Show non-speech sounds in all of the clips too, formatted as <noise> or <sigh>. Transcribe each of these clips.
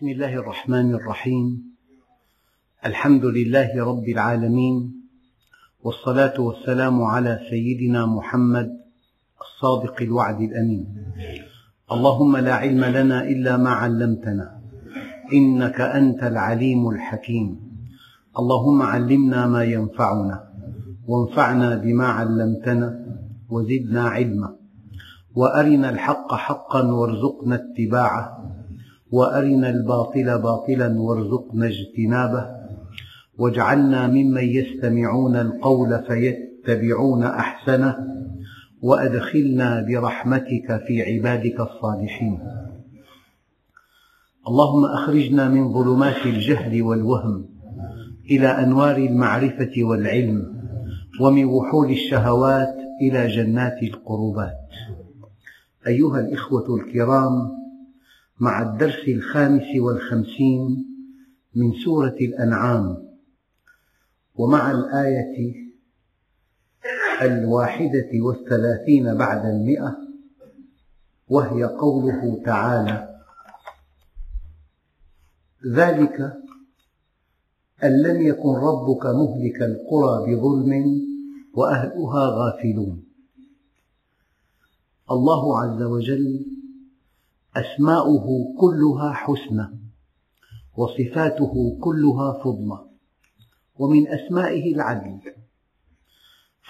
بسم الله الرحمن الرحيم. الحمد لله رب العالمين. والصلاة والسلام على سيدنا محمد الصادق الوعد الأمين. اللهم لا علم لنا إلا ما علمتنا. إنك أنت العليم الحكيم. اللهم علمنا ما ينفعنا. وانفعنا بما علمتنا. وزدنا علما. وأرنا الحق حقا وارزقنا اتباعه. وأرنا الباطل باطلا وارزقنا اجتنابه. واجعلنا ممن يستمعون القول فيتبعون أحسنه. وأدخلنا برحمتك في عبادك الصالحين. اللهم أخرجنا من ظلمات الجهل والوهم إلى أنوار المعرفة والعلم ومن وحول الشهوات إلى جنات القربات. أيها الإخوة الكرام مع الدرس الخامس والخمسين من سورة الأنعام ومع الآية الواحدة والثلاثين بعد المئة وهي قوله تعالى ذلك أن لم يكن ربك مهلك القرى بظلم وأهلها غافلون. الله عز وجل أسماؤه كلها حسنى وصفاته كلها فضلى ومن أسمائه العدل.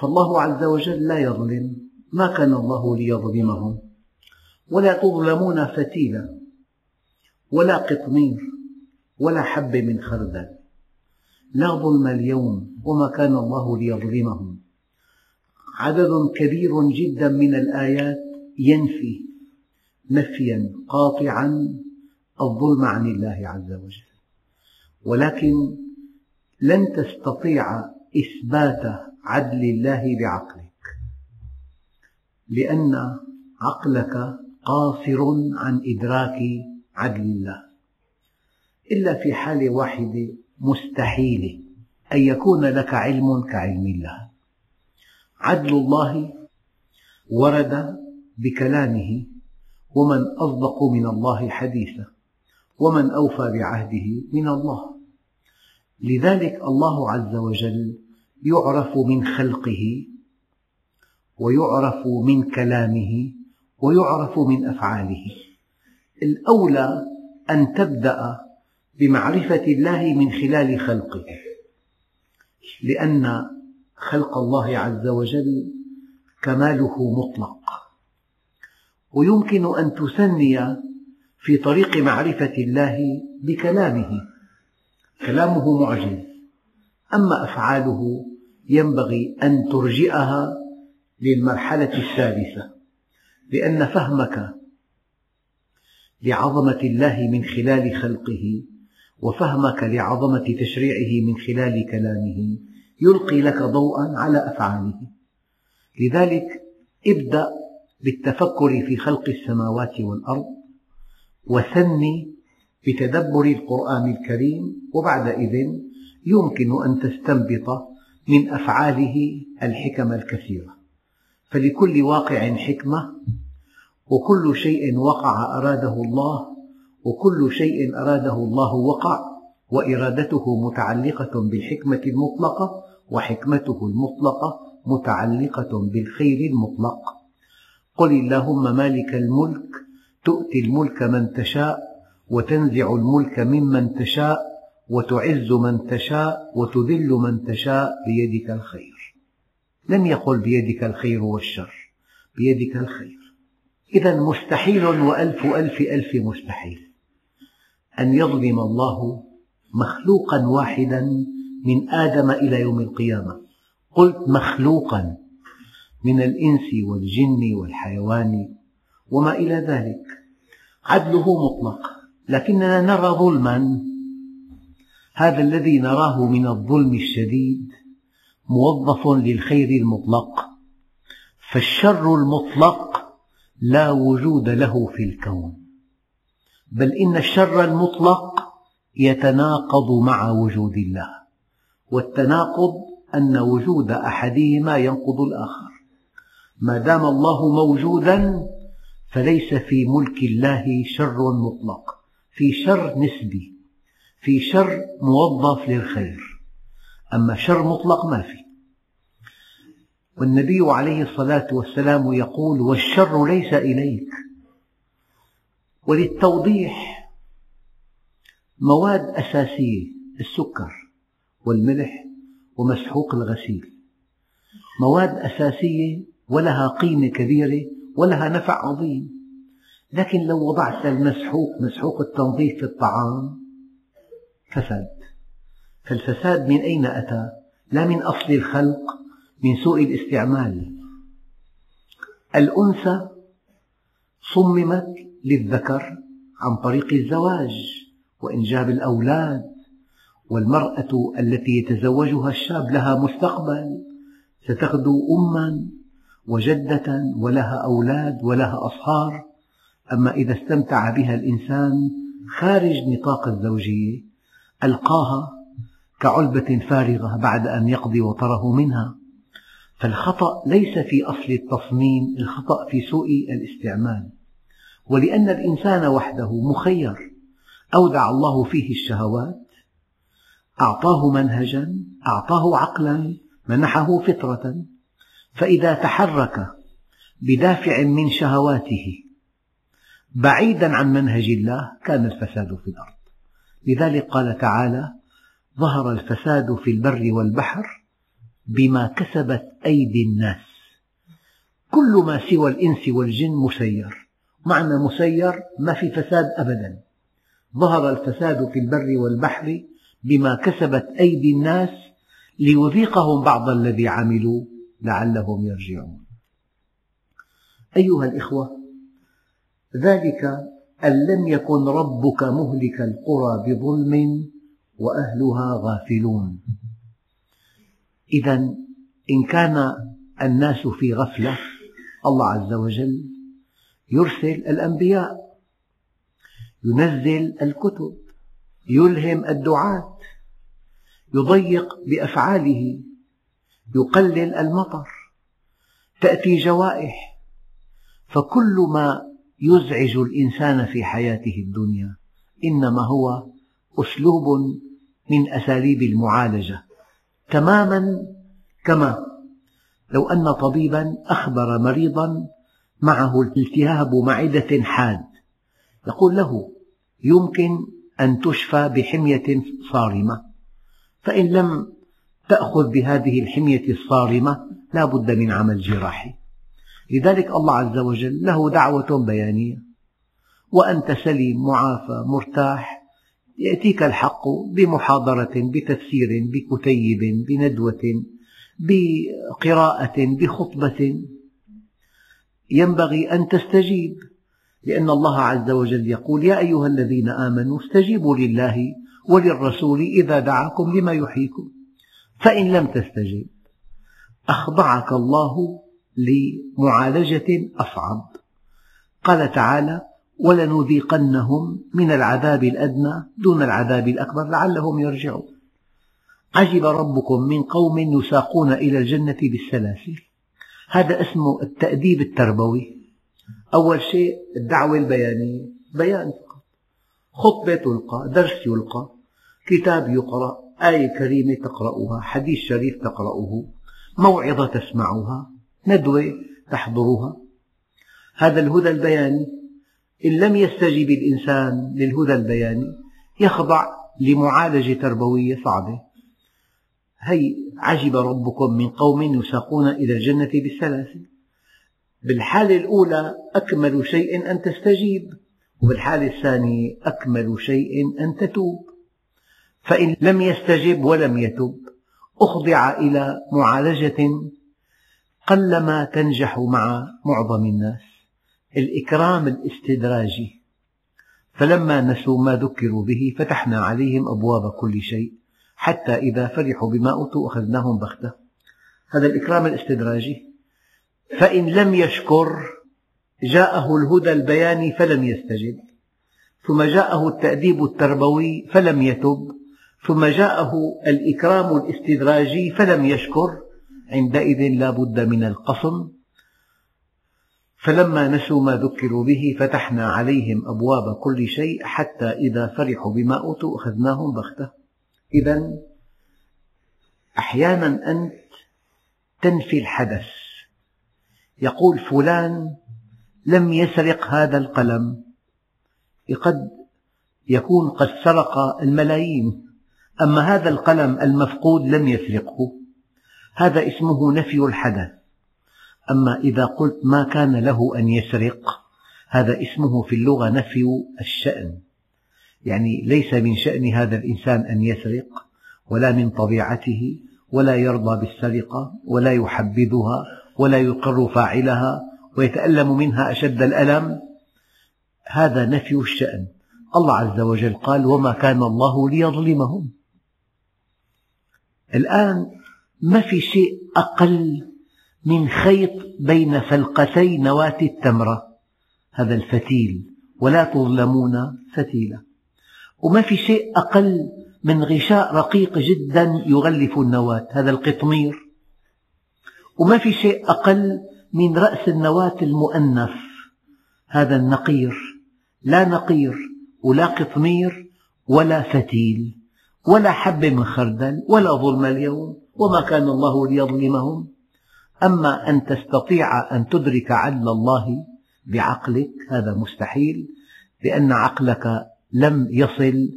فالله عز وجل لا يظلم ما كان الله ليظلمهم ولا تظلمون فتيلا ولا قطمير ولا حب من خردل. لا ظلم اليوم وما كان الله ليظلمهم. عدد كبير جدا من الآيات ينفي نفيا قاطعا الظلم عن الله عز وجل. ولكن لن تستطيع إثبات عدل الله بعقلك لأن عقلك قاصر عن إدراك عدل الله. إلا في حالة واحدة مستحيلة أن يكون لك علم كعلم الله. عدل الله ورد بكلامه ومن أصدق من الله حديثا ومن أوفى بعهده من الله. لذلك الله عز وجل يعرف من خلقه ويعرف من كلامه ويعرف من أفعاله. الأولى أن تبدأ بمعرفة الله من خلال خلقه لأن خلق الله عز وجل كماله مطلق. ويمكن أن تثني في طريق معرفة الله بكلامه. كلامه معجز أما أفعاله ينبغي أن ترجئها للمرحلة الثالثة لأن فهمك لعظمة الله من خلال خلقه وفهمك لعظمة تشريعه من خلال كلامه يلقي لك ضوءا على أفعاله. لذلك ابدأ بالتفكر في خلق السماوات والأرض وثني بتدبر القرآن الكريم وبعدئذ يمكن أن تستنبط من أفعاله الحكم الكثيرة. فلكل واقع حكمة وكل شيء وقع أراده الله وكل شيء أراده الله وقع وإرادته متعلقة بالحكمة المطلقة وحكمته المطلقة متعلقة بالخير المطلق. قل اللهم مالك الملك تؤتي الملك من تشاء وتنزع الملك ممن تشاء وتعز من تشاء وتذل من تشاء بيدك الخير. لم يقل بيدك الخير والشر بيدك الخير. إذا مستحيل وألف ألف ألف مستحيل. أن يظلم الله مخلوقا واحدا من آدم إلى يوم القيامة. قلت مخلوقا. من الإنس والجن والحيوان وما إلى ذلك. عدله مطلق لكننا نرى ظلما. هذا الذي نراه من الظلم الشديد موظف للخير المطلق فالشر المطلق لا وجود له في الكون. بل إن الشر المطلق يتناقض مع وجود الله والتناقض أن وجود أحدهما ينقض الآخر. ما دام الله موجودا فليس في ملك الله شر مطلق. في شر نسبي في شر موظف للخير. أما شر مطلق ما في. والنبي عليه الصلاة والسلام يقول والشر ليس إليك. وللتوضيح مواد أساسية السكر والملح ومسحوق الغسيل. مواد أساسية ولها قيمة كبيرة ولها نفع عظيم. لكن لو وضعت المسحوق مسحوق التنظيف في الطعام فسد فالفساد من أين أتى؟ لا من أصل الخلق من سوء الاستعمال. الأنثى صممت للذكر عن طريق الزواج وإنجاب الأولاد والمرأة التي يتزوجها الشاب لها مستقبل. ستغدو أما وجدة ولها أولاد ولها أصهار. أما إذا استمتع بها الإنسان خارج نطاق الزوجية ألقاها كعلبة فارغة بعد أن يقضي وطره منها. فالخطأ ليس في أصل التصميم الخطأ في سوء الاستعمال. ولأن الإنسان وحده مخير أودع الله فيه الشهوات أعطاه منهجا أعطاه عقلا منحه فطرة. فإذا تحرك بدافع من شهواته بعيدا عن منهج الله كان الفساد في الأرض. لذلك قال تعالى ظهر الفساد في البر والبحر بما كسبت أيدي الناس. كل ما سوى الإنس والجن مسير. معنى مسير ما في فساد أبدا. ظهر الفساد في البر والبحر بما كسبت أيدي الناس ليذيقهم بعض الذي عملوا. لعلهم يرجعون. أيها الإخوة ذلك أن لم يكن ربك مهلك القرى بظلم وأهلها غافلون. إذا إن كان الناس في غفلة الله عز وجل يرسل الأنبياء ينزل الكتب يلهم الدعاة يضيق بأفعاله يقلل المطر تأتي جوائح فكل ما يزعج الإنسان في حياته الدنيا إنما هو أسلوب من أساليب المعالجة. تماما كما لو أن طبيبا أخبر مريضا معه التهاب معدة حاد يقول له يمكن أن تشفى بحمية صارمة فإن لم تأخذ بهذه الحمية الصارمة لا بد من عمل جراحي. لذلك الله عز وجل له دعوة بيانية. وأنت سليم معافى مرتاح يأتيك الحق بمحاضرة بتفسير بكتيب بندوة بقراءة بخطبة. ينبغي أن تستجيب لأن الله عز وجل يقول يا أيها الذين آمنوا استجيبوا لله وللرسول إذا دعاكم لما يحييكم. فإن لم تستجب أخضعك الله لمعالجة أصعب. قال تعالى ولنذيقنهم من العذاب الأدنى دون العذاب الأكبر لعلهم يرجعون. عجب ربكم من قوم يساقون إلى الجنة بالسلاسل. هذا اسمه التأديب التربوي. أول شيء الدعوة البيانية بيان فقط. خطبة تلقى درس يلقى كتاب يقرأ آية كريمة تقرأها حديث شريف تقرأه موعظة تسمعها ندوة تحضرها. هذا الهدى البياني. إن لم يستجب الإنسان للهدى البياني يخضع لمعالجة تربوية صعبة. هي عجب ربكم من قوم يساقون إلى الجنة بالسلاسل. بالحالة الأولى أكمل شيء أن تستجيب وبالحالة الثانية أكمل شيء أن تتوب. فإن لم يستجب ولم يتب أخضع إلى معالجة قلما تنجح مع معظم الناس. الإكرام الاستدراجي. فلما نسوا ما ذكروا به فتحنا عليهم أبواب كل شيء حتى إذا فرحوا بما أوتوا أخذناهم بغتة. هذا الإكرام الاستدراجي. فإن لم يشكر جاءه الهدى البياني فلم يستجب. ثم جاءه التأديب التربوي فلم يتب. ثم جاءه الإكرام الاستدراجي فلم يشكر عندئذ لا بد من القصم. فلما نسوا ما ذكروا به فتحنا عليهم أبواب كل شيء حتى إذا فرحوا بما أوتوا أخذناهم بغتة. إذا أحيانا أنت تنفي الحدث. يقول فلان لم يسرق هذا القلم قد يكون قد سرق الملايين. أما هذا القلم المفقود لم يسرقه. هذا اسمه نفي الحدث. أما إذا قلت ما كان له أن يسرق هذا اسمه في اللغة نفي الشأن. يعني ليس من شأن هذا الإنسان أن يسرق ولا من طبيعته ولا يرضى بالسرقة ولا يحبذها ولا يقر فاعلها ويتألم منها أشد الألم. هذا نفي الشأن. الله عز وجل قال وما كان الله ليظلمهم. الآن ما في شيء أقل من خيط بين فلقتي نواة التمرة. هذا الفتيل ولا تظلمون فتيلا. وما في شيء أقل من غشاء رقيق جدا يغلف النواة هذا القطمير. وما في شيء أقل من رأس النواة المؤنث هذا النقير. لا نقير ولا قطمير ولا فتيل. ولا حبة من خردل ولا ظلم اليوم وما كان الله ليظلمهم. أما أن تستطيع أن تدرك عدل الله بعقلك هذا مستحيل لأن عقلك لم يصل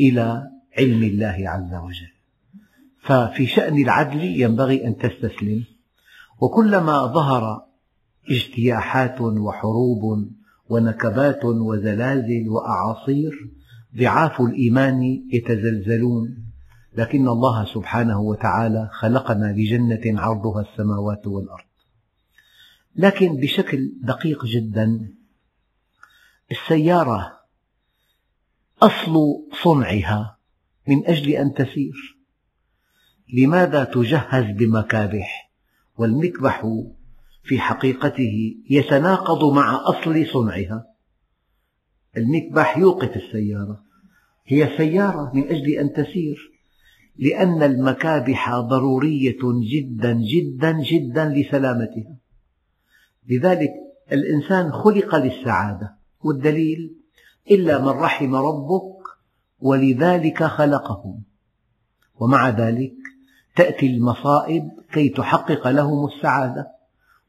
إلى علم الله عز وجل. ففي شأن العدل ينبغي أن تستسلم. وكلما ظهر اجتياحات وحروب ونكبات وزلازل وأعاصير ضعاف الإيمان يتزلزلون. لكن الله سبحانه وتعالى خلقنا لجنة عرضها السماوات والأرض. لكن بشكل دقيق جدا السيارة أصل صنعها من أجل أن تسير. لماذا تجهز بمكابح والمكبح في حقيقته يتناقض مع أصل صنعها؟ المكبح يوقف السيارة. هي سيارة من أجل أن تسير لأن المكابح ضرورية جدا جدا جدا لسلامتها. لذلك الإنسان خلق للسعادة والدليل إلا من رحم ربك ولذلك خلقهم. ومع ذلك تأتي المصائب كي تحقق لهم السعادة.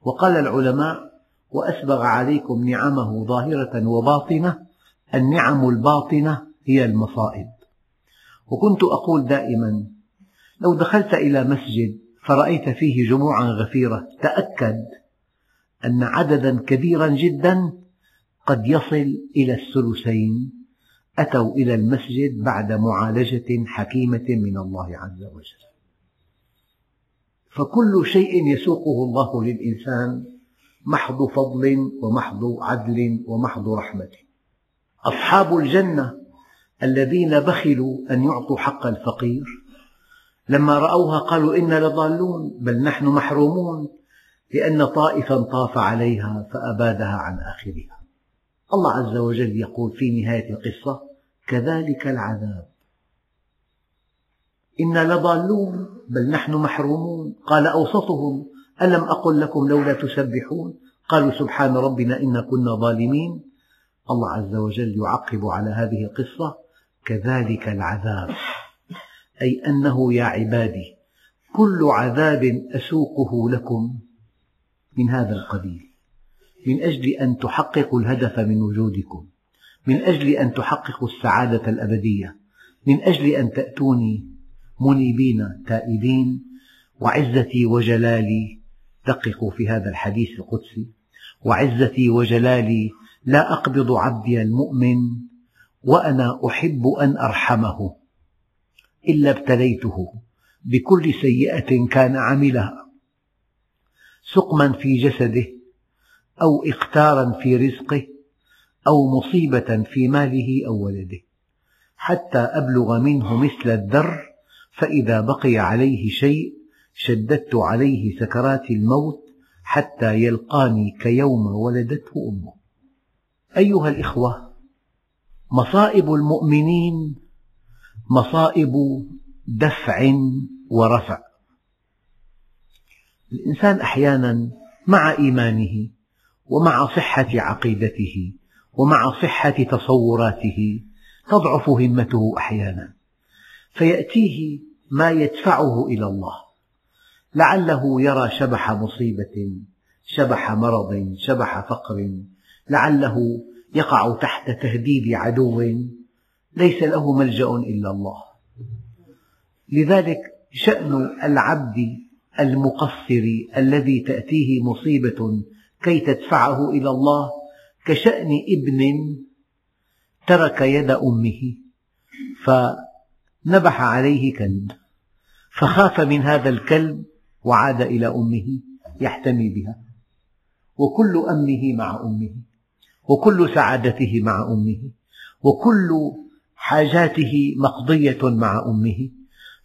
وقال العلماء وأسبغ عليكم نعمه ظاهرة وباطنة النعم الباطنة هي المصائب. وكنت أقول دائما لو دخلت إلى مسجد فرأيت فيه جموعا غفيرة تأكد أن عددا كبيرا جدا قد يصل إلى الثلثين أتوا إلى المسجد بعد معالجة حكيمة من الله عز وجل. فكل شيء يسوقه الله للإنسان محض فضل ومحض عدل ومحض رحمة. أصحاب الجنة الذين بخلوا أن يعطوا حق الفقير. لما رأوها قالوا إنا لضالون بل نحن محرومون لأن طائفا طاف عليها فأبادها عن آخرها. الله عز وجل يقول في نهاية القصة كذلك العذاب. إنا لضالون بل نحن محرومون. قال أوسطهم ألم أقل لكم لولا تسبحون؟ قالوا سبحان ربنا إنا كنا ظالمين. الله عز وجل يعقب على هذه القصة كذلك العذاب. أي أنه يا عبادي كل عذاب أسوقه لكم من هذا القبيل. من أجل أن تحققوا الهدف من وجودكم من أجل أن تحققوا السعادة الأبدية من أجل أن تأتوني منيبين تائبين. وعزتي وجلالي دققوا في هذا الحديث القدسي. وعزتي وجلالي لا أقبض عبدي المؤمن وأنا أحب أن أرحمه إلا ابتليته بكل سيئة كان عملها سقما في جسده أو إقتارا في رزقه أو مصيبة في ماله أو ولده حتى أبلغ منه مثل الذر فإذا بقي عليه شيء شددت عليه سكرات الموت حتى يلقاني كيوم ولدته أمه. أيها الإخوة مصائب المؤمنين مصائب دفع ورفع. الإنسان أحيانا مع إيمانه ومع صحة عقيدته ومع صحة تصوراته تضعف همته أحيانا. فيأتيه ما يدفعه إلى الله. لعله يرى شبح مصيبة شبح مرض شبح فقر لعله يقع تحت تهديد عدو ليس له ملجأ إلا الله. لذلك شأن العبد المقصر الذي تأتيه مصيبة كي تدفعه إلى الله كشأن ابن ترك يد أمه فنبح عليه كلب فخاف من هذا الكلب وعاد إلى أمه يحتمي بها وكل أمنه مع أمه. وكل سعادته مع أمه وكل حاجاته مقضية مع أمه.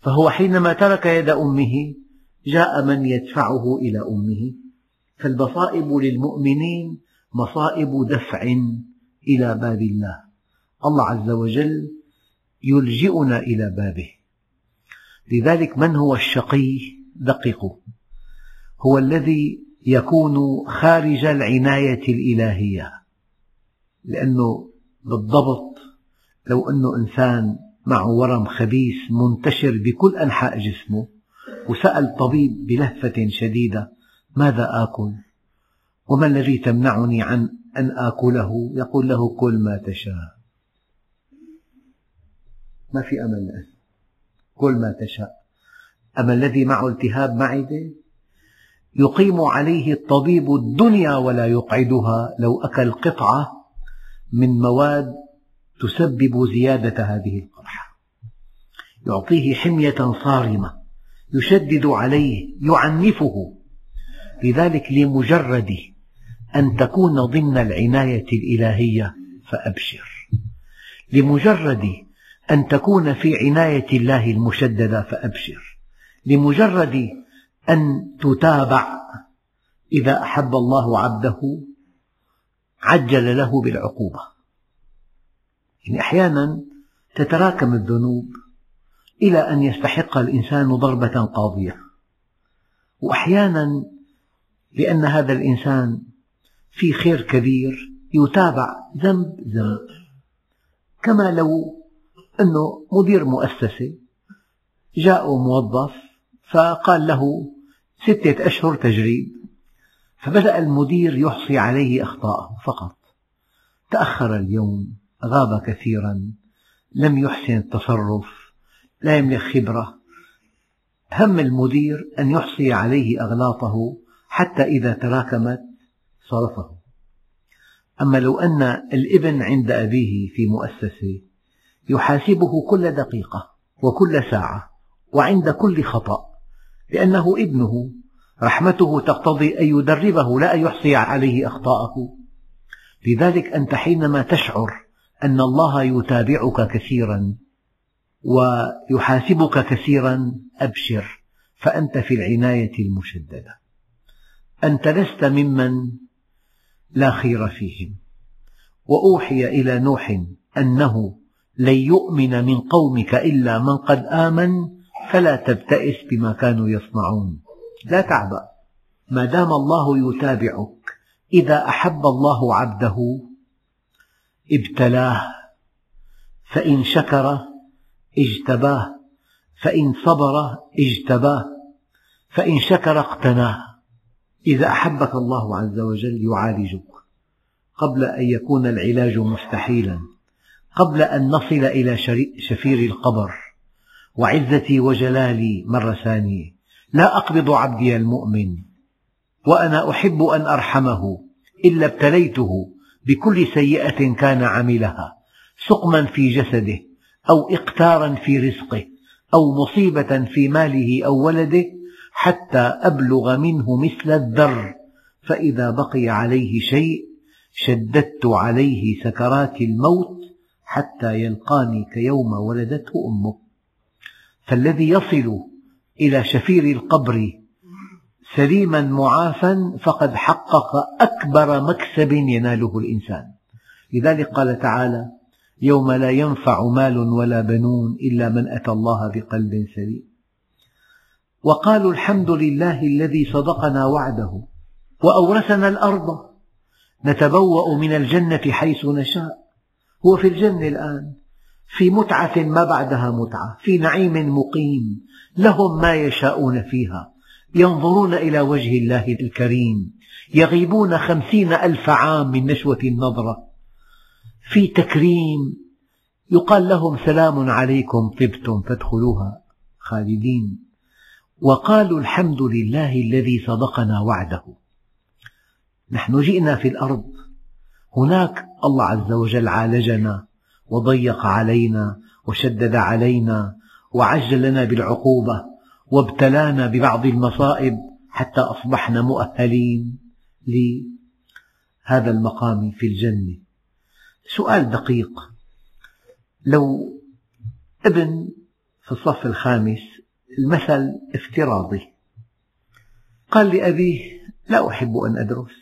فهو حينما ترك يد أمه جاء من يدفعه إلى أمه. فالبصائب للمؤمنين مصائب دفع إلى باب الله. الله عز وجل يلجئنا إلى بابه. لذلك من هو الشقي؟ دققوا. هو الذي يكون خارج العناية الإلهية. لأنه بالضبط لو أنه إنسان معه ورم خبيث منتشر بكل أنحاء جسمه وسأل طبيب بلهفة شديدة ماذا آكل؟ وما الذي تمنعني عن أن آكله؟ يقول له كل ما تشاء. ما في أمل الآن كل ما تشاء. أما الذي معه التهاب معدة؟ يقيم عليه الطبيب الدنيا ولا يقعدها لو أكل قطعة من مواد تسبب زيادة هذه القرحة. يعطيه حمية صارمة يشدد عليه يعنفه. لذلك لمجرد أن تكون ضمن العناية الإلهية فأبشر. لمجرد أن تكون في عناية الله المشددة فأبشر. لمجرد أن تتابع إذا أحب الله عبده عجل له بالعقوبة. يعني أحيانا تتراكم الذنوب إلى أن يستحق الإنسان ضربة قاضية. وأحيانا لأن هذا الإنسان في خير كبير يتابع ذنب ذنب كما لو أنه مدير مؤسسة جاء موظف فقال له ستة أشهر تجريب. فبدأ المدير يحصي عليه أخطاءه فقط. تأخر اليوم غاب كثيرا لم يحسن التصرف لا يملك خبرة. هم المدير أن يحصي عليه أغلاطه حتى إذا تراكمت صرفه. أما لو أن الابن عند أبيه في مؤسسة يحاسبه كل دقيقة وكل ساعة وعند كل خطأ لأنه ابنه رحمته تقتضي أن يدربه لا أن يحصي عليه أخطاءه. لذلك أنت حينما تشعر أن الله يتابعك كثيرا ويحاسبك كثيرا أبشر فأنت في العناية المشددة. أنت لست ممن لا خير فيهم. وأوحي إلى نوح أنه لن يؤمن من قومك إلا من قد آمن فلا تبتئس بما كانوا يصنعون. لا تعبأ ما دام الله يتابعك إذا أحب الله عبده ابتلاه فإن شكر اجتباه فإن صبر اجتباه فإن شكر اقتناه. إذا أحبك الله عز وجل يعالجك. قبل أن يكون العلاج مستحيلا. قبل أن نصل إلى شفير القبر. وعزتي وجلالي مرة ثانية. لا أقبض عبدي المؤمن وأنا أحب أن أرحمه إلا ابتليته بكل سيئة كان عملها سقما في جسده أو إقتارا في رزقه أو مصيبة في ماله أو ولده حتى أبلغ منه مثل الذر. فإذا بقي عليه شيء شددت عليه سكرات الموت حتى يلقاني كيوم ولدته أمه. فالذي يصل إلى شفير القبر. سليما معافى فقد حقق أكبر مكسب يناله الإنسان. لذلك قال تعالى يوم لا ينفع مال ولا بنون إلا من أتى الله بقلب سليم. وقالوا الحمد لله الذي صدقنا وعده وأورثنا الأرض. نتبوأ من الجنة حيث نشاء. هو في الجنة الآن. في متعة ما بعدها متعة في نعيم مقيم لهم ما يشاءون فيها. ينظرون إلى وجه الله الكريم يغيبون خمسين ألف عام من نشوة النظرة. في تكريم يقال لهم سلام عليكم طبتم فادخلوها خالدين. وقالوا الحمد لله الذي صدقنا وعده. نحن جئنا في الأرض هناك الله عز وجل عالجنا. وضيق علينا وشدد علينا وعجل لنا بالعقوبة وابتلانا ببعض المصائب حتى أصبحنا مؤهلين لهذا المقام في الجنة. سؤال دقيق. لو ابن في الصف الخامس المثل افتراضي قال لأبيه لا أحب أن أدرس.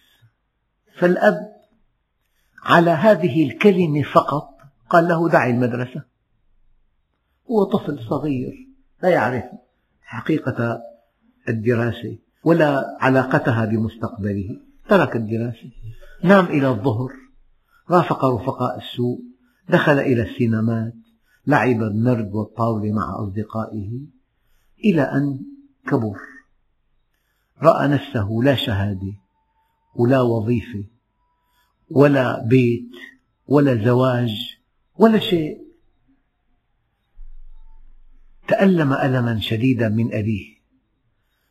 فالأب على هذه الكلمة فقط قال له دع المدرسة. هو طفل صغير لا يعرف حقيقة الدراسة ولا علاقتها بمستقبله. ترك الدراسة نام إلى الظهر رافق رفقاء السوء دخل إلى السينمات لعب النرد والطاولة مع أصدقائه إلى أن كبر. رأى نفسه لا شهادة ولا وظيفة ولا بيت ولا زواج ولا شيء. تألم ألما شديدا من أبيه.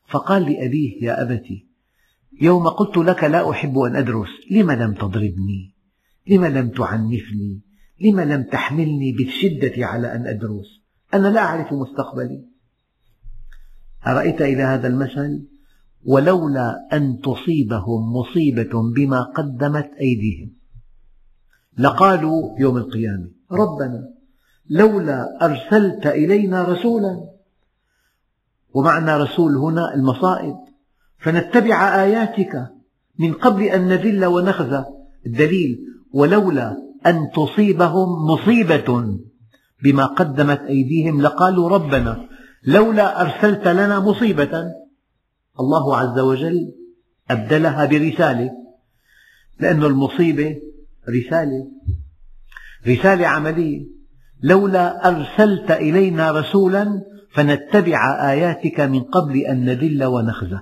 فقال لأبيه يا أبت يوم قلت لك لا أحب أن أدرس لم لم تضربني؟ لم لم تعنفني؟ لم لم تحملني بالشدة على أن أدرس؟ أنا لا أعرف مستقبلي. أرأيت إلى هذا المثل ولولا أن تصيبهم مصيبة بما قدمت أيديهم. لقالوا يوم القيامة ربنا لولا أرسلت إلينا رسولا ومعنى رسول هنا المصائب فنتبع آياتك من قبل أن نذل ونخزى. الدليل ولولا أن تصيبهم مصيبة بما قدمت أيديهم لقالوا ربنا لولا أرسلت لنا مصيبة. الله عز وجل أبدلها برسالة لأن المصيبة رسالة رسالة عملية. لولا أرسلت إلينا رسولا فنتبع آياتك من قبل أن نذل ونخزى.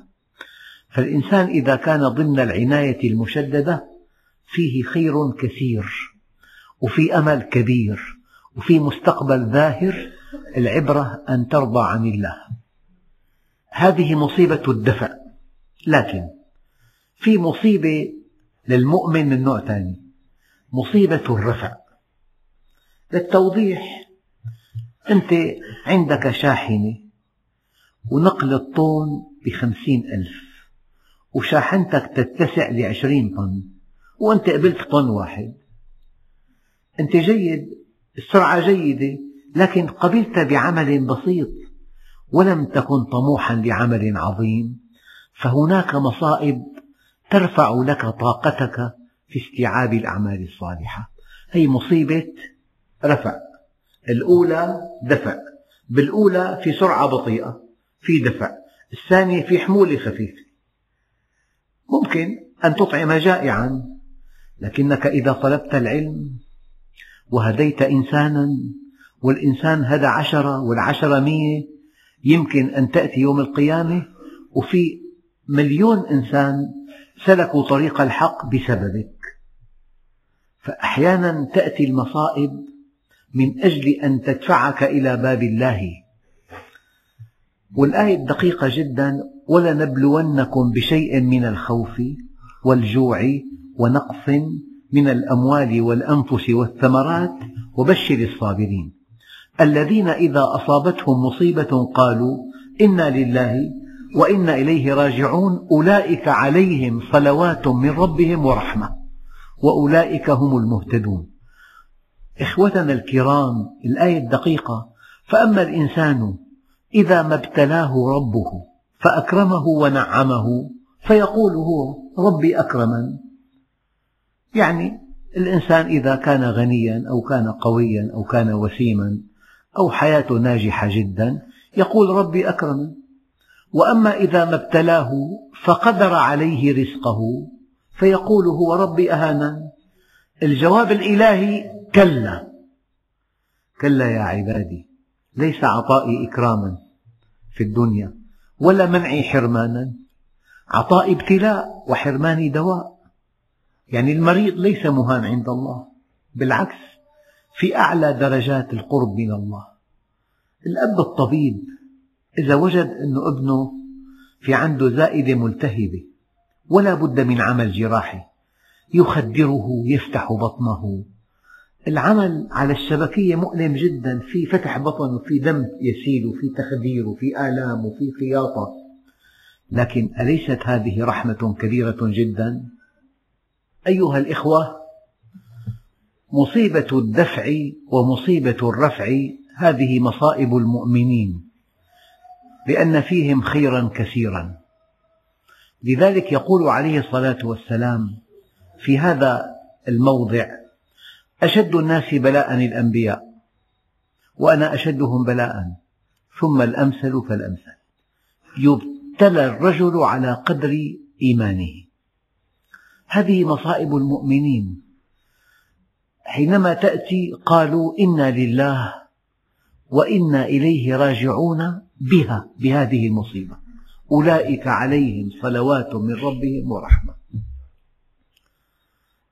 فالإنسان إذا كان ضمن العناية المشددة فيه خير كثير وفي أمل كبير وفي مستقبل ذاهر العبرة أن ترضى عن الله. هذه مصيبة الدفع. لكن في مصيبة للمؤمن من نوع ثاني. مصيبة الرفع. للتوضيح أنت عندك شاحنة ونقل الطن بخمسين ألف وشاحنتك تتسع لعشرين طن وأنت قبلت طن واحد. أنت جيد السرعة جيدة لكن قبلت بعمل بسيط ولم تكن طموحا لعمل عظيم. فهناك مصائب ترفع لك طاقتك في استيعاب الأعمال الصالحة. هي مصيبة رفع. الأولى دفع. بالأولى في سرعة بطيئة في دفع. الثانية في حمولة خفيفة. ممكن أن تطعم جائعا لكنك إذا طلبت العلم وهديت إنسانا والإنسان هدى عشرة والعشرة مية يمكن أن تأتي يوم القيامة وفي مليون إنسان سلكوا طريق الحق بسببك فأحيانا تأتي المصائب من أجل أن تدفعك إلى باب الله. والآية دقيقة جدا ولنبلونكم بشيء من الخوف والجوع ونقص من الأموال والأنفس والثمرات وبشر الصابرين. الذين إذا أصابتهم مصيبة قالوا إنا لله وإنا إليه راجعون أولئك عليهم صلوات من ربهم ورحمة. وأولئك هم المهتدون. إخوتنا الكرام الآية الدقيقة. فأما الإنسان إذا ما ابتلاه ربه فأكرمه ونعمه فيقول هو ربي أكرمن. يعني الإنسان إذا كان غنيا أو كان قويا أو كان وسيما أو حياته ناجحة جدا يقول ربي أكرمن. وأما إذا ما ابتلاه فقدر عليه رزقه فيقول هو ربي أهانن الجواب الإلهي كلا. كلا يا عبادي ليس عطائي إكراما في الدنيا ولا منعي حرمانا. عطائي ابتلاء وحرماني دواء. يعني المريض ليس مهان عند الله بالعكس في أعلى درجات القرب من الله. الأب الطبيب إذا وجد أن ابنه في عنده زائدة ملتهبة ولا بد من عمل جراحي. يخدره يفتح بطنه. العمل على الشبكية مؤلم جدا. في فتح بطن وفي دم يسيل وفي تخدير وفي آلام وفي خياطة. لكن أليست هذه رحمة كبيرة جدا؟ أيها الإخوة مصيبة الدفع ومصيبة الرفع هذه مصائب المؤمنين لأن فيهم خيرا كثيرا. لذلك يقول عليه الصلاة والسلام في هذا الموضع أشد الناس بلاء الأنبياء وأنا أشدهم بلاء ثم الأمثل فالأمثل. يبتلى الرجل على قدر إيمانه. هذه مصائب المؤمنين. حينما تأتي قالوا إنا لله وإنا إليه راجعون بها بهذه المصيبة. أولئك عليهم صلوات من ربهم ورحمة.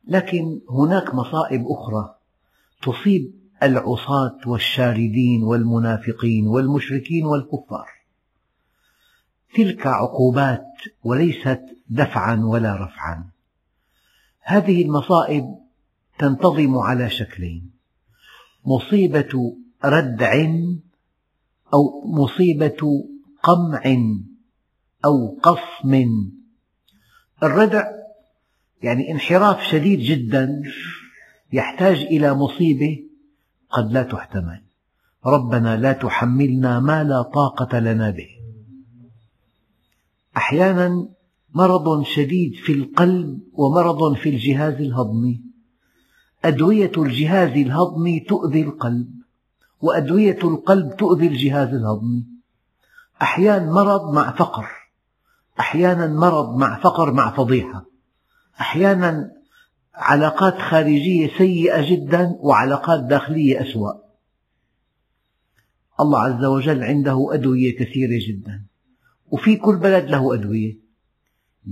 لكن هناك مصائب أخرى تصيب العصاة والشاردين والمنافقين والمشركين والكفار. تلك عقوبات وليست دفعا ولا رفعا. هذه المصائب تنتظم على شكلين مصيبة ردع أو مصيبة قمع أو قصم الردع. يعني انحراف شديد جدا يحتاج إلى مصيبة قد لا تحتمل. ربنا لا تحملنا ما لا طاقة لنا به. أحيانا مرض شديد في القلب ومرض في الجهاز الهضمي. أدوية الجهاز الهضمي تؤذي القلب وأدوية القلب تؤذي الجهاز الهضمي. أحيانا مرض مع فقر أحيانا مرض مع فقر مع فضيحة. أحيانا علاقات خارجية سيئة جدا وعلاقات داخلية أسوأ. الله عز وجل عنده أدوية كثيرة جدا. وفي كل بلد له أدوية.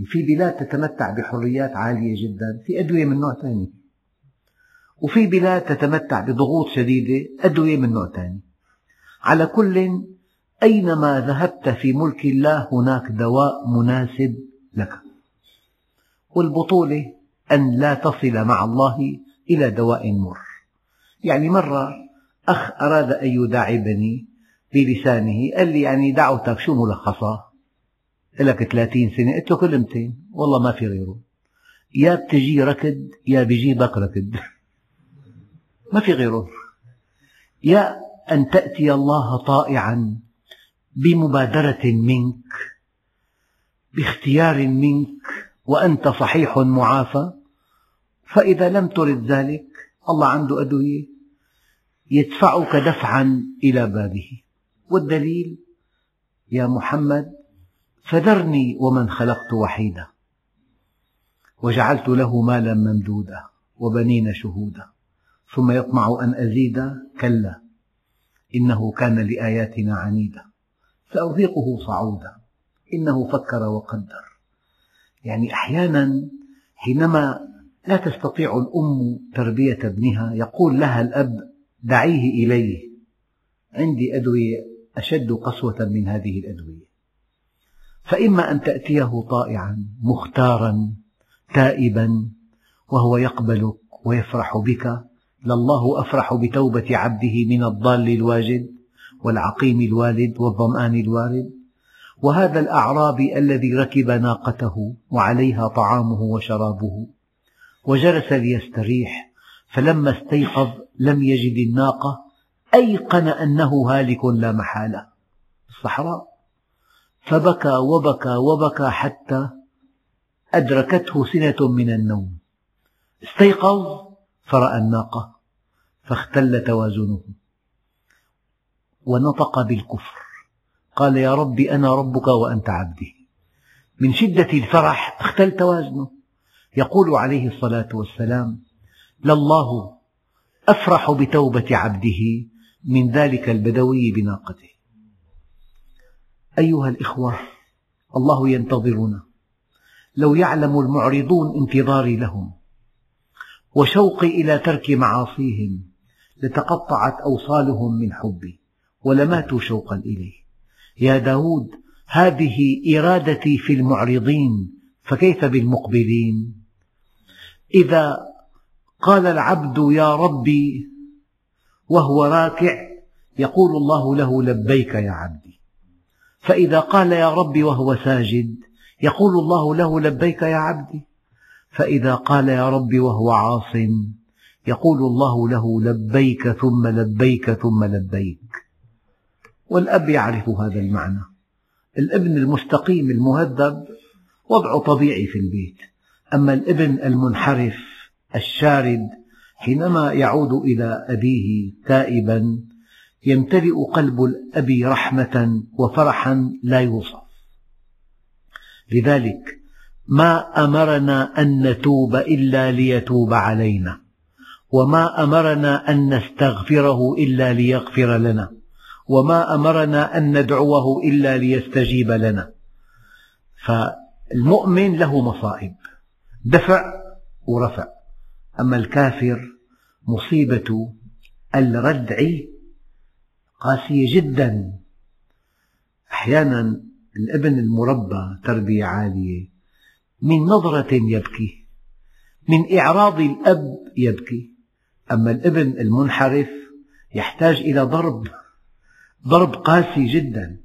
في بلاد تتمتع بحريات عالية جدا. في أدوية من نوع ثاني. وفي بلاد تتمتع بضغوط شديدة. أدوية من نوع ثاني. على كل أينما ذهبت في ملك الله هناك دواء مناسب لك. والبطولة أن لا تصل مع الله إلى دواء مر. يعني مرة أخ أراد أن يداعبني بلسانه قال لي يعني دعوتك شو ملخصها لك ثلاثين سنة قلت له كلمتين والله ما في غيره. يا بتجي ركض يا بيجيبك ركض. <laughs> ما في غيره. يا أن تأتي الله طائعا. بمبادرة منك باختيار منك وأنت صحيح معافى. فإذا لم ترد ذلك الله عنده أدوية يدفعك دفعا إلى بابه. والدليل يا محمد فذرني ومن خلقت وحيدا وجعلت له مالا ممدودا وبنين شهودا. ثم يطمع أن أزيد كلا إنه كان لآياتنا عنيدا. سأرهقه صعودا. إنه فكر وقدر. يعني أحيانا حينما لا تستطيع الأم تربية ابنها يقول لها الأب دعيه إليه. عندي أدوية أشد قسوة من هذه الأدوية. فإما أن تأتيه طائعا مختارا تائبا وهو يقبلك ويفرح بك لله أفرح بتوبة عبده من الضال الواجد. والعقيم الوالد والظمآن الوارد. وهذا الأعرابي الذي ركب ناقته وعليها طعامه وشرابه. وجلس ليستريح فلما استيقظ لم يجد الناقة أيقن أنه هالك لا محالة. الصحراء. فبكى وبكى وبكى حتى أدركته سنة من النوم. استيقظ فرأى الناقة فاختل توازنه. ونطق بالكفر. قال يا رب أنا ربك وأنت عبدي. من شدة الفرح اختل توازنه يقول عليه الصلاة والسلام لله أفرح بتوبة عبده من ذلك البدوي بناقته. أيها الإخوة الله ينتظرنا. لو يعلم المعرضون انتظاري لهم وشوقي إلى ترك معاصيهم لتقطعت أوصالهم من حبي. ولماتوا شوقا إليه. يا داود هذه إرادتي في المعرضين فكيف بالمقبلين؟ إذا قال العبد يا ربي وهو راكع يقول الله له لبيك يا عبدي. فإذا قال يا ربي وهو ساجد يقول الله له لبيك يا عبدي. فإذا قال يا ربي وهو عاص يقول الله له لبيك ثم لبيك ثم لبيك. والأب يعرف هذا المعنى. الابن المستقيم المهذب وضعه طبيعي في البيت. أما الابن المنحرف الشارد حينما يعود إلى أبيه تائبا يمتلئ قلب الأب رحمة وفرحا لا يوصف. لذلك ما أمرنا أن نتوب إلا ليتوب علينا وما أمرنا أن نستغفره إلا ليغفر لنا. وما أمرنا أن ندعوه إلا ليستجيب لنا. فالمؤمن له مصائب دفع ورفع. أما الكافر مصيبة الردع قاسية جدا. أحيانا الابن المربى تربية عالية من نظرة يبكي من إعراض الأب يبكي. أما الابن المنحرف يحتاج إلى ضرب. ضرب قاسي جدا.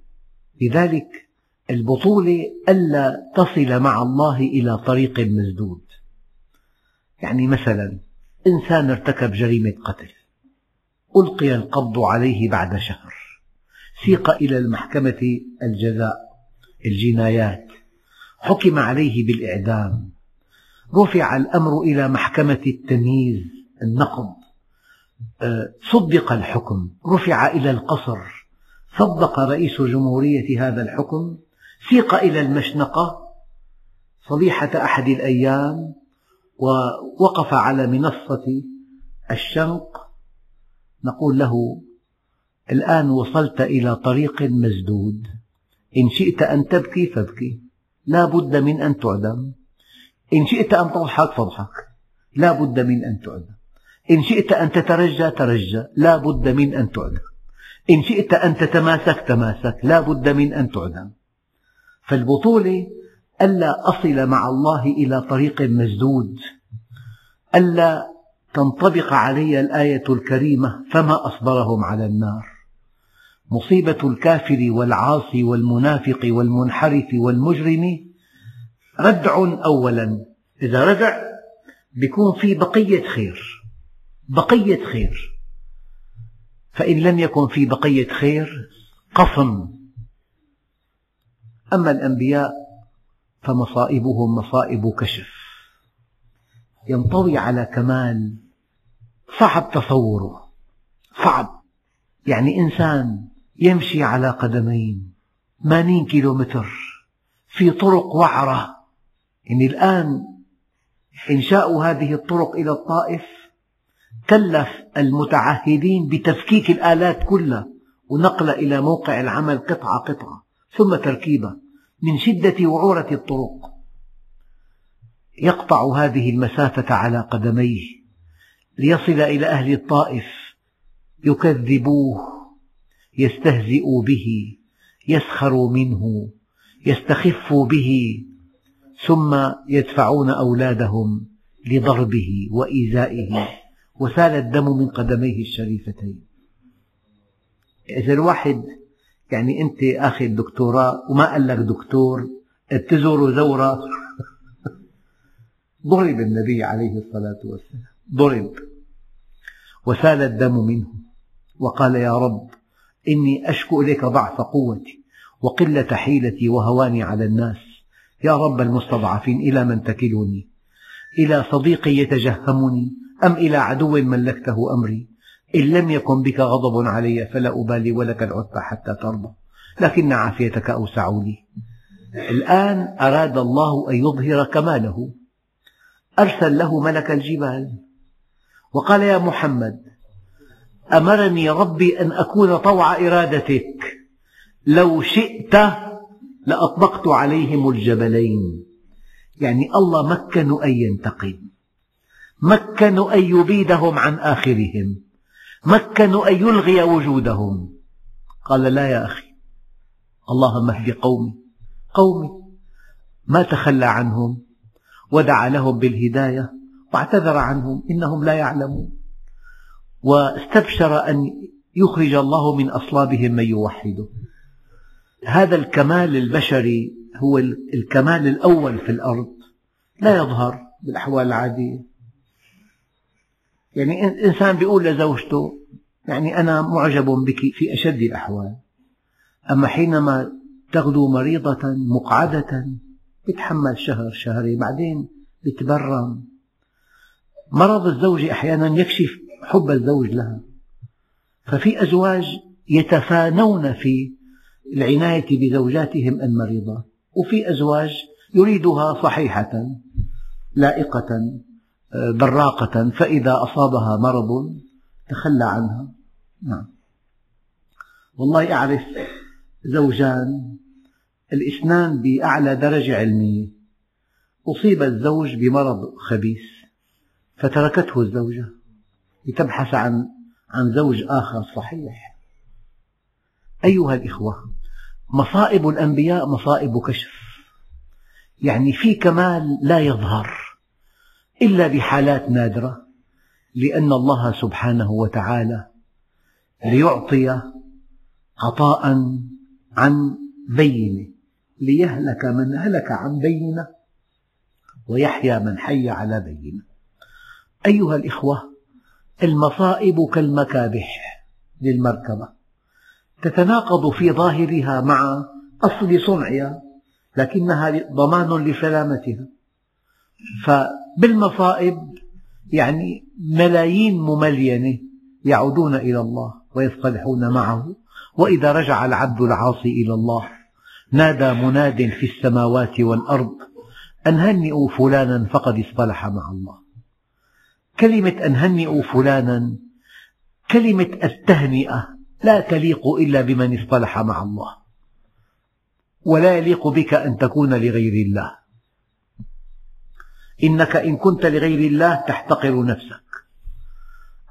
لذلك البطولة ألا تصل مع الله إلى طريق مسدود. يعني مثلا إنسان ارتكب جريمة قتل ألقي القبض عليه بعد شهر سيق إلى المحكمة الجزاء الجنايات حكم عليه بالإعدام رفع الأمر إلى محكمة التمييز النقض آه، صدق الحكم رفع إلى القصر. صدق رئيس الجمهورية هذا الحكم سيق إلى المشنقة صبيحة أحد الأيام ووقف على منصة الشنق. نقول له الآن وصلت إلى طريق مسدود. إن شئت أن تبكي فابكي. لا بد من أن تعدم. إن شئت أن تضحك فاضحك. لا بد من أن تعدم. إن شئت أن تترجى ترجى. لا بد من أن تعدم. إن شئت أن تتماسك تماسك. لا بد من أن تعدم. فالبطولة ألا أصل مع الله إلى طريق مسدود. ألا تنطبق علي الآية الكريمة فما أصبرهم على النار. مصيبة الكافر والعاصي والمنافق والمنحرف والمجرم ردع أولا. إذا ردع بيكون في بقية خير. بقية خير. فإن لم يكن في بقية خير قصم أما الأنبياء فمصائبهم مصائب كشف. ينطوي على كمال صعب تصوره. صعب. يعني إنسان يمشي على قدمين ثمانين كيلومتر في طرق وعرة. يعني الآن إنشاء هذه الطرق إلى الطائف كلف المتعهدين بتفكيك الآلات كلها ونقلها إلى موقع العمل قطعة قطعة ثم تركيبها من شدة وعورة الطرق. يقطع هذه المسافة على قدميه ليصل إلى أهل الطائف يكذبوه يستهزئوا به يسخروا منه يستخفوا به ثم يدفعون أولادهم لضربه وإيذائه. وسال الدم من قدميه الشريفتين. إذا الواحد يعني أنت أخذ دكتوراه وما قال لك دكتور بتزور زورة. <laughs> ضرب النبي عليه الصلاة والسلام. ضرب. وسال الدم منه. وقال يا رب إني أشكو إليك ضعف قوتي وقلة حيلتي وهواني على الناس. يا رب المستضعفين إلى من تكلني؟ إلى صديقي يتجهمني أم إلى عدو ملكته أمري؟ إن لم يكن بك غضب علي فلا أبالي ولك العتبى حتى ترضى. لكن عافيتك أوسع لي الآن أراد الله أن يظهر كماله. أرسل له ملك الجبال. وقال يا محمد أمرني ربي أن أكون طوع إرادتك. لو شئت لأطبقت عليهم الجبلين. يعني الله مكنوا أن ينتقم. مكنوا أن يبيدهم عن آخرهم. مكنوا أن يلغي وجودهم. قال لا يا أخي. اللهم اهد قومي. قومي. ما تخلى عنهم. ودعا لهم بالهداية. واعتذر عنهم. إنهم لا يعلمون. واستبشر أن يخرج الله من أصلابهم من يوحده. هذا الكمال البشري هو الكمال الأول في الأرض. لا يظهر بالأحوال العادية. يعني إنسان يقول لزوجته يعني أنا معجب بك في أشد الأحوال. أما حينما تغدو مريضة مقعدة يتحمل شهر شهرين بعدين يتبرم مرض الزوجة أحيانا يكشف حب الزوج لها. ففي أزواج يتفانون في العناية بزوجاتهم المريضات وفي أزواج يريدها صحيحة لائقة. براقة فإذا أصابها مرض تخلى عنها. نعم. والله أعرف زوجان الاثنان بأعلى درجة علمية. أصيب الزوج بمرض خبيث فتركته الزوجة لتبحث عن عن زوج آخر. صحيح. أيها الإخوة مصائب الأنبياء مصائب كشف. يعني في كمال لا يظهر. إلا بحالات نادرة لأن الله سبحانه وتعالى ليعطي عطاء عن بينة ليهلك من هلك عن بينة ويحيى من حي على بينة. أيها الإخوة المصائب كالمكابح للمركبة تتناقض في ظاهرها مع أصل صنعها لكنها ضمان لسلامتها. فبالمصائب يعني ملايين مملينة يعودون إلى الله ويصطلحون معه. وإذا رجع العبد العاصي إلى الله نادى مناد في السماوات والأرض أن هنئوا فلانا فقد اصطلح مع الله. كلمة أن هنئوا فلانا كلمة التهنئة لا تليق إلا بمن اصطلح مع الله. ولا يليق بك أن تكون لغير الله. إنك إن كنت لغير الله تحتقر نفسك.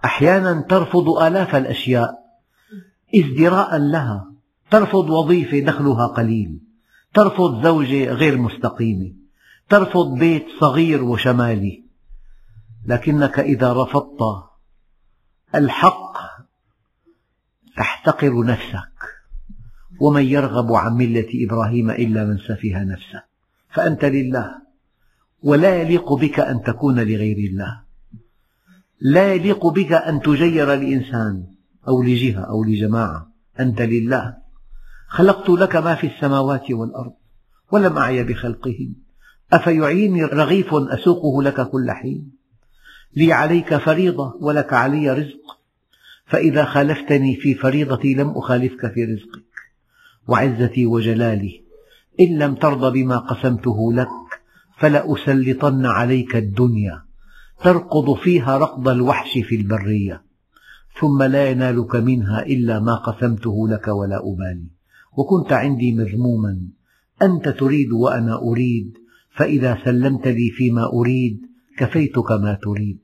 أحيانا ترفض آلاف الأشياء ازدراء لها. ترفض وظيفة دخلها قليل. ترفض زوجة غير مستقيمة. ترفض بيت صغير وشمالي. لكنك إذا رفضت الحق تحتقر نفسك. ومن يرغب عن ملة إبراهيم إلا من سفه نفسه. فأنت لله. ولا يليق بك أن تكون لغير الله. لا يليق بك أن تجير لإنسان أو لجهة أو لجماعة. أنت لله. خلقت لك ما في السماوات والأرض ولم أعي بخلقهم. أفيعيني رغيف أسوقه لك كل حين. لي عليك فريضة ولك علي رزق. فإذا خالفتني في فريضتي لم أخالفك في رزقك. وعزتي وجلالي إن لم ترض بما قسمته لك فلأسلطن عليك الدنيا تركض فيها ركض الوحش في البرية ثم لا ينالك منها إلا ما قسمته لك ولا أبالي. وكنت عندي مذموما أنت تريد وأنا أريد فإذا سلمت لي فيما أريد كفيتك ما تريد.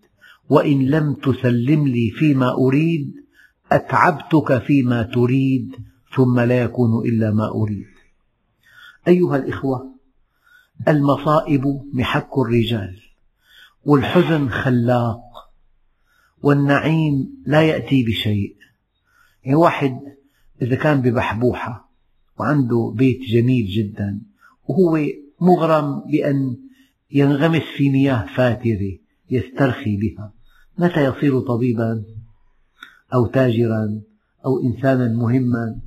وإن لم تسلم لي فيما أريد أتعبتك فيما تريد ثم لا يكون إلا ما أريد. أيها الإخوة المصائب محك الرجال والحزن خلاق والنعيم لا يأتي بشيء. يعني واحد إذا كان ببحبوحة وعنده بيت جميل جدا وهو مغرم بأن ينغمس في مياه فاترة يسترخي بها متى يصير طبيبا أو تاجرا أو إنسانا مهما؟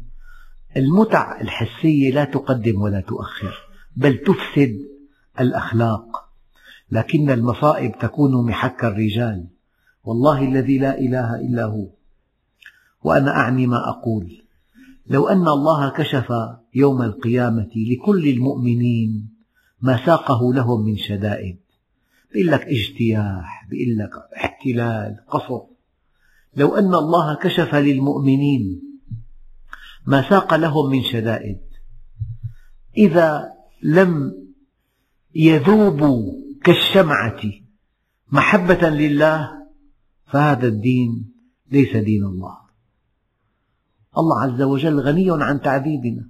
المتع الحسية لا تقدم ولا تؤخر. بل تفسد الأخلاق. لكن المصائب تكون محك الرجال. والله الذي لا إله إلا هو. وأنا أعني ما أقول. لو أن الله كشف يوم القيامة لكل المؤمنين ما ساقه لهم من شدائد. بيقول لك اجتياح بيقول لك احتلال قصف لو أن الله كشف للمؤمنين ما ساق لهم من شدائد. إذا لم يذوبوا كالشمعة. محبة لله فهذا الدين ليس دين الله. الله عز وجل غني عن تعذيبنا.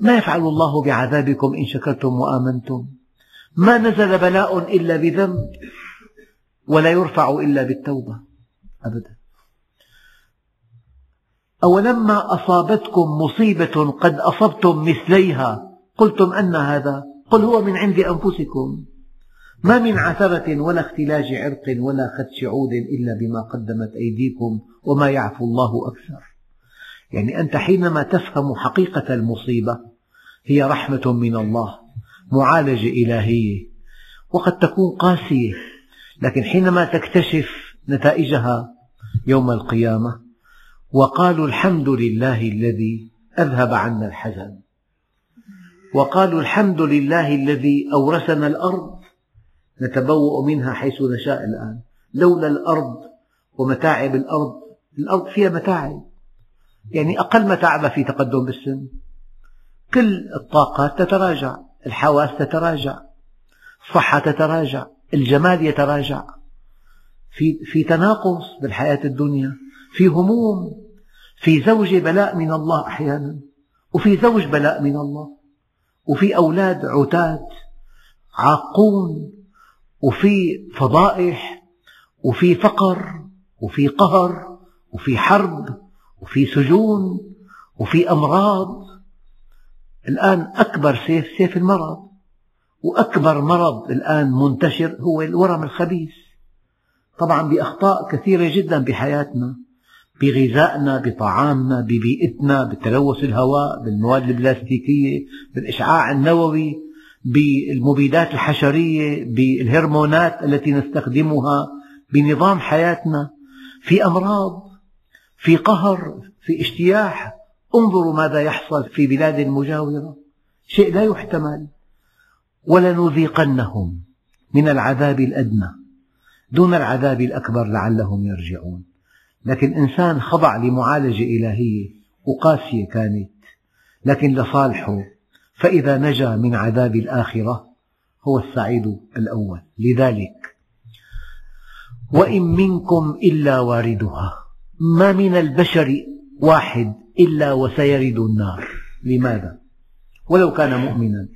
ما يفعل الله بعذابكم إن شكرتم وآمنتم؟ ما نزل بلاء إلا بذنب ولا يرفع إلا بالتوبة. أبدا. أولما أصابتكم مصيبة قد أصبتم مثليها قلتم أن هذا قل هو من عند أنفسكم. ما من عثرة ولا اختلاج عرق ولا خدش عود إلا بما قدمت أيديكم وما يعفو الله أكثر. يعني أنت حينما تفهم حقيقة المصيبة هي رحمة من الله معالجة إلهية وقد تكون قاسية. لكن حينما تكتشف نتائجها يوم القيامة وقالوا الحمد لله الذي أذهب عنا الحزن وقالوا الحمد لله الذي أورثنا الأرض. نتبوأ منها حيث نشاء الآن. لولا الأرض ومتاعب الأرض الأرض فيها متاعب يعني أقل متاعب في تقدم بالسن. كل الطاقات تتراجع. الحواس تتراجع. الصحة تتراجع. الجمال يتراجع. في, في تناقص بالحياة الدنيا. في هموم. في زوجة بلاء من الله أحيانا. وفي زوج بلاء من الله. وفي أولاد عتاد عاقون وفي فضائح وفي فقر وفي قهر وفي حرب وفي سجون وفي أمراض. الآن أكبر سيف سيف المرض وأكبر مرض الآن منتشر هو الورم الخبيث. طبعا بأخطاء كثيرة جدا بحياتنا. بغذائنا بطعامنا ببيئتنا بتلوث الهواء بالمواد البلاستيكية بالإشعاع النووي بالمبيدات الحشرية بالهرمونات التي نستخدمها بنظام حياتنا. في أمراض في قهر في اجتياح انظروا ماذا يحصل في بلاد مجاورة. شيء لا يحتمل. ولنذيقنهم من العذاب الأدنى دون العذاب الأكبر لعلهم يرجعون. لكن إنسان خضع لمعالجة إلهية وقاسية كانت لكن لصالحه فإذا نجا من عذاب الآخرة هو السعيد الأول. لذلك وإن منكم إلا واردها ما من البشر واحد إلا وسيرد النار. لماذا؟ ولو كان مؤمنا.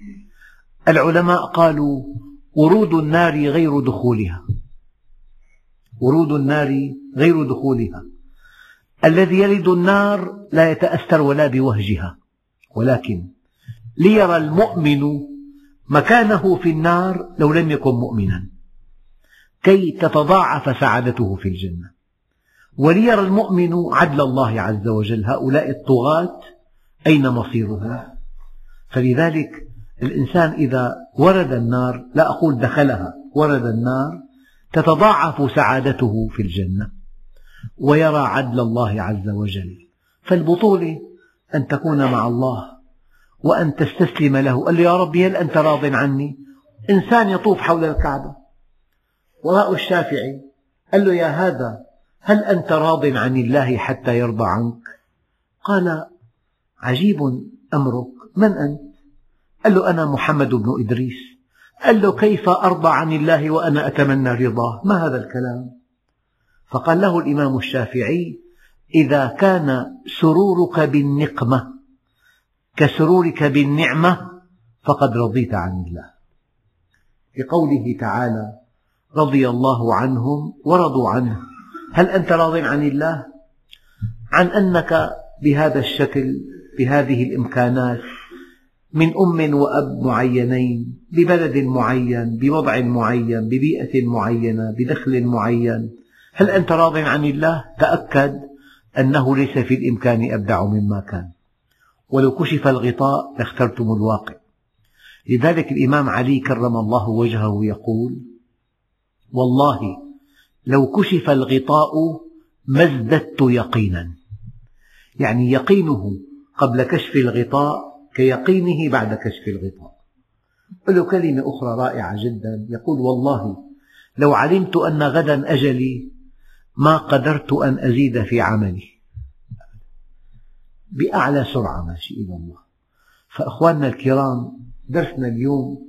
العلماء قالوا ورود النار غير دخولها. ورود النار غير دخولها. الذي يرد النار لا يتأثر ولا بوهجها. ولكن ليرى المؤمن مكانه في النار لو لم يكن مؤمنا. كي تتضاعف سعادته في الجنة. وليرى المؤمن عدل الله عز وجل. هؤلاء الطغاة أين مصيرهم فلذلك الإنسان إذا ورد النار لا أقول دخلها ورد النار تتضاعف سعادته في الجنة ويرى عدل الله عز وجل. فالبطولة أن تكون مع الله وأن تستسلم له. قال له يا ربي هل أنت راض عني؟ إنسان يطوف حول الكعبة. ورأوا الشافعي قال له يا هذا هل أنت راض عن الله حتى يرضى عنك؟ قال عجيب أمرك. من أنت؟ قال له أنا محمد بن إدريس. قال له كيف أرضى عن الله وأنا أتمنى رضاه؟ ما هذا الكلام؟ فقال له الإمام الشافعي إذا كان سرورك بالنقمة كسرورك بالنعمة فقد رضيت عن الله. لقوله تعالى رضي الله عنهم ورضوا عنه. هل أنت راض عن الله؟ عن أنك بهذا الشكل بهذه الإمكانات من أم وأب معينين ببلد معين بوضع معين ببيئة معينة بدخل معين. هل أنت راض عن الله؟ تأكد أنه ليس في الإمكان أبدع مما كان. ولو كشف الغطاء لاخترتم الواقع. لذلك الإمام علي كرم الله وجهه يقول والله لو كشف الغطاء ما ازددت يقينا. يعني يقينه قبل كشف الغطاء كيقينه بعد كشف الغطاء. له كلمة أخرى رائعة جدا يقول والله لو علمت أن غدا أجلي ما قدرت أن أزيد في عملي. بأعلى سرعة ماشي إلى الله. فأخواننا الكرام درسنا اليوم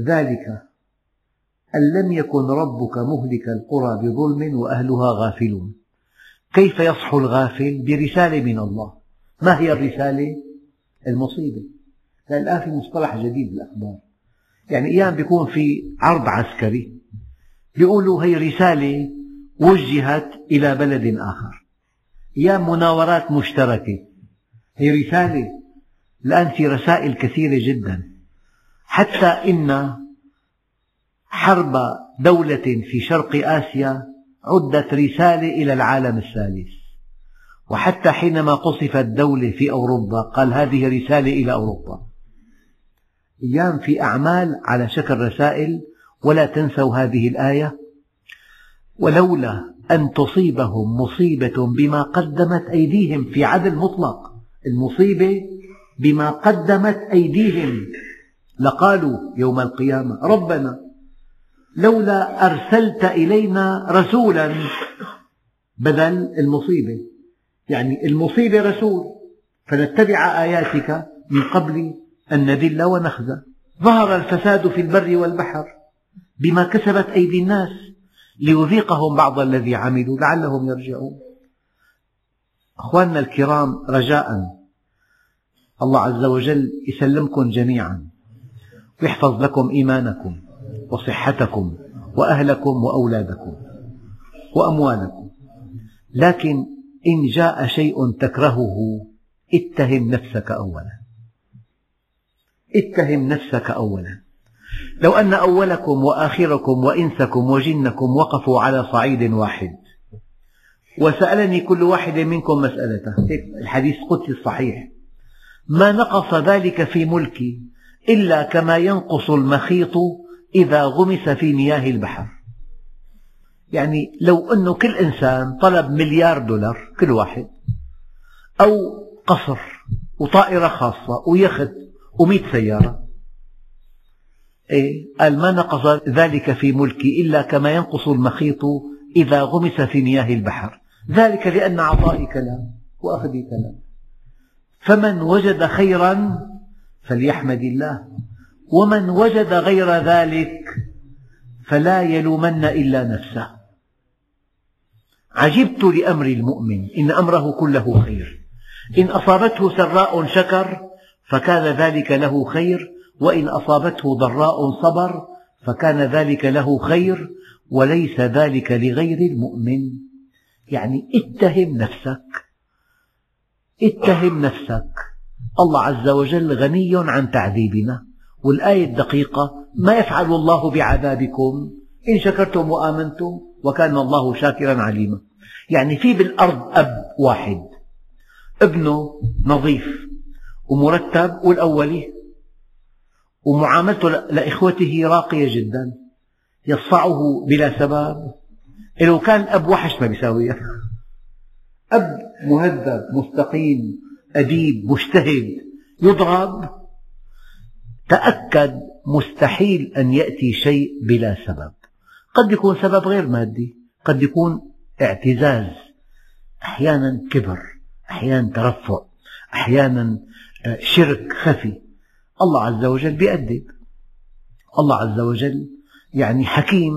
ذلك أن لم يكن ربك مهلك القرى بظلم وأهلها غافلون. كيف يصحو الغافل؟ برسالة من الله. ما هي الرسالة؟ المصيبة؟ لأن الآن في مصطلح جديد بالأخبار. يعني أيام بيكون في عرض عسكري. بيقولوا هي رسالة وجهت إلى بلد آخر. أيام مناورات مشتركة. هي رسالة الآن في رسائل كثيرة جدا. حتى إن حرب دولة في شرق آسيا عدت رسالة إلى العالم الثالث. وحتى حينما قصفت دولة في أوروبا قال هذه رسالة إلى أوروبا. أيام في أعمال على شكل رسائل ولا تنسوا هذه الآية ولولا أن تصيبهم مصيبة بما قدمت أيديهم في عدل مطلق. المصيبة بما قدمت أيديهم. لقالوا يوم القيامة ربنا لولا أرسلت إلينا رسولا. بدل المصيبة. يعني المصيبة رسول فنتبع آياتك من قبل أن نذل ونخزى. ظهر الفساد في البر والبحر بما كسبت أيدي الناس ليذيقهم بعض الذي عملوا لعلهم يرجعون. أخواننا الكرام رجاء. الله عز وجل يسلمكم جميعا ويحفظ لكم إيمانكم وصحتكم وأهلكم وأولادكم وأموالكم. لكن إن جاء شيء تكرهه اتهم نفسك أولا. اتهم نفسك أولا. لو أن أولكم وآخركم وإنسكم وجنكم وقفوا على صعيد واحد وسألني كل واحد منكم مسألته. الحديث القدسي الصحيح ما نقص ذلك في ملكي إلا كما ينقص المخيط إذا غمس في مياه البحر. يعني لو أن كل إنسان طلب مليار دولار كل واحد أو قصر وطائرة خاصة ويخت ومئة سيارة إيه؟ قال ما نقص ذلك في ملكي إلا كما ينقص المخيط إذا غمس في مياه البحر. ذلك لأن عطائي كلام وأخذي كلام. فمن وجد خيرا فليحمد الله ومن وجد غير ذلك فلا يلومن إلا نفسه. عجبت لأمر المؤمن إن أمره كله خير. إن أصابته سراء شكر فكان ذلك له خير. وإن أصابته ضراء صبر فكان ذلك له خير. وليس ذلك لغير المؤمن. يعني اتهم نفسك. اتهم نفسك. الله عز وجل غني عن تعذيبنا. والآية الدقيقة ما يفعل الله بعذابكم؟ إن شكرتم وآمنتم وكان الله شاكرا عليما. يعني في بالأرض أب واحد ابنه نظيف ومرتب والأولي ومعاملته لإخوته راقية جدا يصفعه بلا سبب. لو كان أب وحش ما بيساويها <laughs> أب مهذب مستقيم أديب مجتهد يضرب. تأكد مستحيل أن يأتي شيء بلا سبب. قد يكون سبب غير مادي قد يكون اعتزاز أحيانا كبر أحيانا ترفع أحيانا آه، شرك خفي. الله عز وجل بيأدب. الله عز وجل يعني حكيم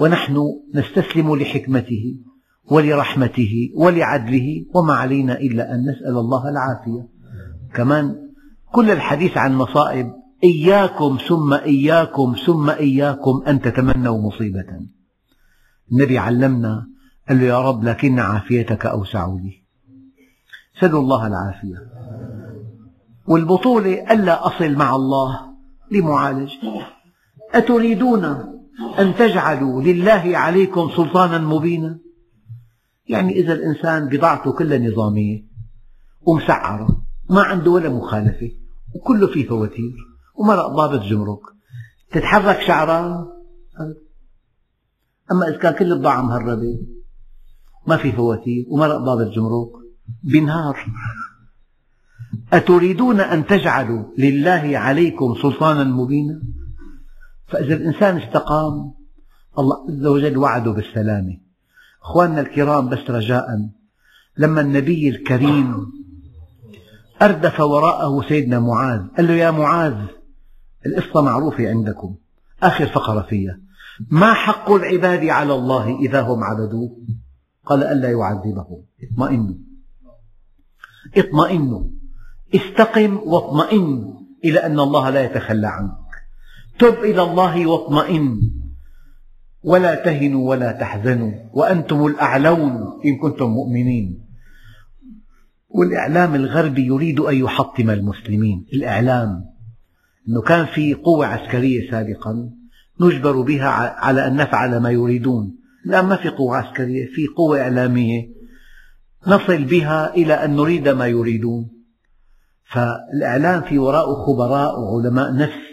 ونحن نستسلم لحكمته ولرحمته ولعدله وما علينا إلا أن نسأل الله العافية. كمان كل الحديث عن مصائب إياكم ثم إياكم ثم إياكم أن تتمنوا مصيبة. النبي علمنا قال له يا رب لكن عافيتك أوسع لي. سلوا الله العافية. والبطولة ألا أصل مع الله لمعالج. أتريدون أن تجعلوا لله عليكم سلطانا مبينا؟ يعني إذا الإنسان بضاعته كلها نظامية ومسعرة ما عنده ولا مخالفة وكله فيه فواتير. ومرق ضابط جمرك. تتحرك شعرها أما إذا كان كل البضاعة مهربة ما في فواتير ومرق ضابط جمرك. بينهار أتريدون أن تجعلوا لله عليكم سلطانا مبينا؟ فإذا الإنسان استقام الله عز وجل وعده بالسلامة. أخواننا الكرام بس رجاء. لما النبي الكريم أردف وراءه سيدنا معاذ قال له يا معاذ القصة معروفة عندكم. آخر فقرة فيها ما حق العباد على الله إذا هم عبدوه؟ قال ألا يعذبهم. اطمئنوا. اطمئنوا. استقم واطمئن إلى أن الله لا يتخلى عنك. تب إلى الله واطمئن. ولا تهنوا ولا تحزنوا. وأنتم الأعلون إن كنتم مؤمنين. والإعلام الغربي يريد أن يحطم المسلمين. الإعلام. أنه كان في قوة عسكرية سابقا نجبر بها على أن نفعل ما يريدون. الآن ما في قوة عسكرية في قوة إعلامية. نصل بها إلى أن نريد ما يريدون. فالإعلام في وراءه خبراء وعلماء نفس.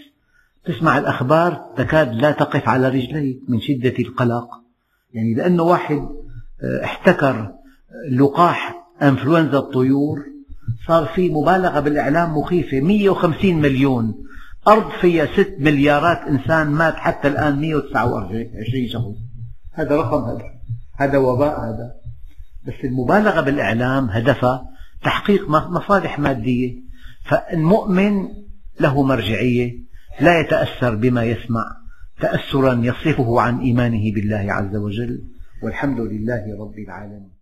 تسمع الأخبار تكاد لا تقف على رجليك من شدة القلق. يعني لأنه واحد آه، احتكر لقاح أنفلونزا الطيور صار في مبالغة بالإعلام مخيفة 150 مليون. أرض فيها 6 مليارات إنسان مات حتى الآن 129 شخص. هذا رقم هذا. هذا وباء هذا. بس المبالغة بالإعلام هدفها تحقيق مصالح مادية. فالمؤمن له مرجعية. لا يتأثر بما يسمع. تأثرا يصرفه عن إيمانه بالله عز وجل. والحمد لله رب العالمين.